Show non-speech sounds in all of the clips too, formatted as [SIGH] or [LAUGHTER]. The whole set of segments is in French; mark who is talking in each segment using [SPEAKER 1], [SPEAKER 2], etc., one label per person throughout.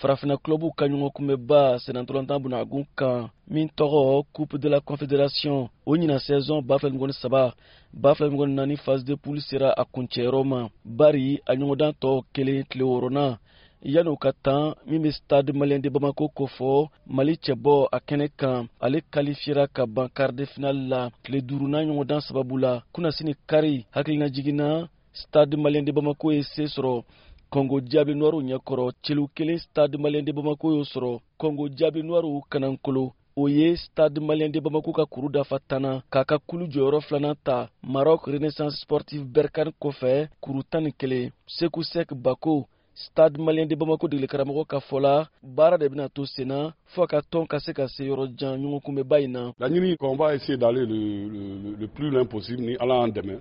[SPEAKER 1] farafina kulobu ka ɲɔgɔn kunbɛba senatɔlɔntan bunagun kan min tɔgɔ coupe de la confédération. O ɲina saison ba fila ni saba. Ba fila ni naani phase de poule sera a kuncɛyɔrɔ ma bari a ɲɔgɔndan tɔ kelen tile wɔɔrɔnan yanni u ka tan min bɛ stade malien de bamako kofɔ mali cɛbɔ a kɛnɛ kan ale kalifiyera ka ban quart de finale la tile duurunan ɲɔgɔndan sababu la kunasini kari hakilina jiginna stade malien de bamako ye se sɔrɔ kɔngo jaabi nuwaru ɲɛkɔrɔ celu kelen stade maliyɛn de bamako y'o sɔrɔ kɔngo jaabi nuwaru kanankolo o ye stade maliyɛn de bamako ka kuru dafa tanna k'a ka kulu jɔyɔrɔ filanan ta marok renaissance sportive berkane kɔfɛ kuru tan ni kelen seku sɛk bako stade maliyɛn de bamako degili karamɔgɔ ka fɔ la baara de bena to senna fɔɔ ka tɔn ka se ka se yɔrɔjan ɲɔgɔnkunbɛba in na
[SPEAKER 2] laɲini qu'on va essayer d'aller le, le, le plus loin possible ni ala y'an dɛmɛ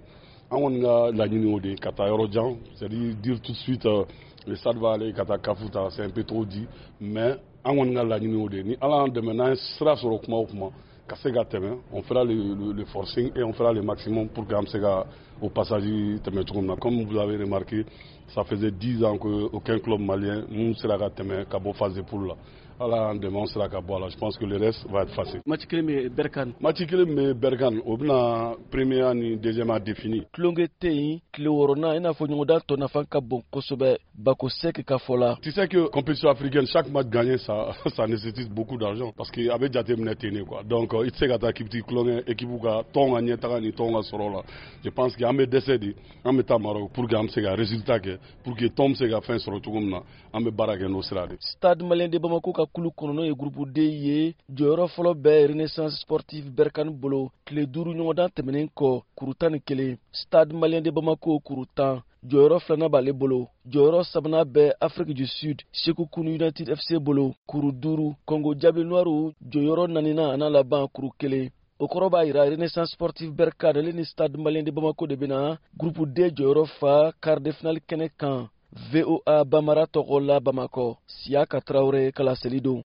[SPEAKER 2] an kɔni ka laɲini o de ka taa yɔrɔ jan c'est à dire tout de suite euh, le stade va aller ka taa kafu ta c'est un peu trop dit mais an kɔni ka laɲini o de. Ni ala y'an dɛmɛ n'an ye sira sɔrɔ kuma o kuma ka se ka tɛmɛ on fera le, le, le forcing et on fera le maximum pour que an bɛ se ka au passage tɛmɛ cogo min na comme vous avez remarqué ça faisait dix ans que aucun club malien mun sera ka tɛmɛ ka bɔ phase de poule la ala y'an dɛmɛ an sera ka bɔ a la je pense que le reste va être facile.
[SPEAKER 1] Match kelen bɛ berkan
[SPEAKER 2] match kelen bɛ berkan o bɛna premier ni deuxième a défini.
[SPEAKER 1] Tulonkɛ tɛ yen tile wɔɔrɔnan i n'a fɔ ɲɔgɔndan tɔ nafa ka bon kosɛbɛ bako sɛki ka fɔ la
[SPEAKER 2] tu sais que compétition africaine chaque match gagné ça [LAUGHS] ça nécessite beaucoup d'argent. Parce que a bɛ jateminɛ ten de quoi. Donc i tɛ se ka taa k'i bɛ t'i tulonkɛ équipe ka tɔn ka ɲɛtaga ni tɔn ka sɔrɔ la je pense que an bɛ dɛsɛ de an bɛ taa Maroc pour que an bɛ se ka résultat kɛ pour que tɔn bɛ se ka fɛn sɔrɔ cogo min na an bɛ baara kɛ n'o sira de.
[SPEAKER 1] Stade malien de bamako ka kulu kɔnɔ n'o ye gurupu d ye jɔyɔrɔ fɔlɔ bɛɛ renaissance sportive berkane bolo tile duuru ɲɔgɔndan tɛmɛnen kɔ kuru tan ni kelen stade malien de bamako kuru tan jɔyɔrɔ filanan b'ale bolo jɔyɔrɔ sabanan bɛ afrique du sud seku kunu united fc bolo kuru duuru congo jaabi noiru jɔyɔrɔ nanina a n'a laban kuru kelen. O kɔrɔ b'a yira renaissance sportive berkane ale ni stade malien de bamako de bena gurupu d jɔyɔrɔ fa quart de finale kɛnɛ kan voa bamara tɔgɔ la bamakɔ siya ka tarawure kalaseli don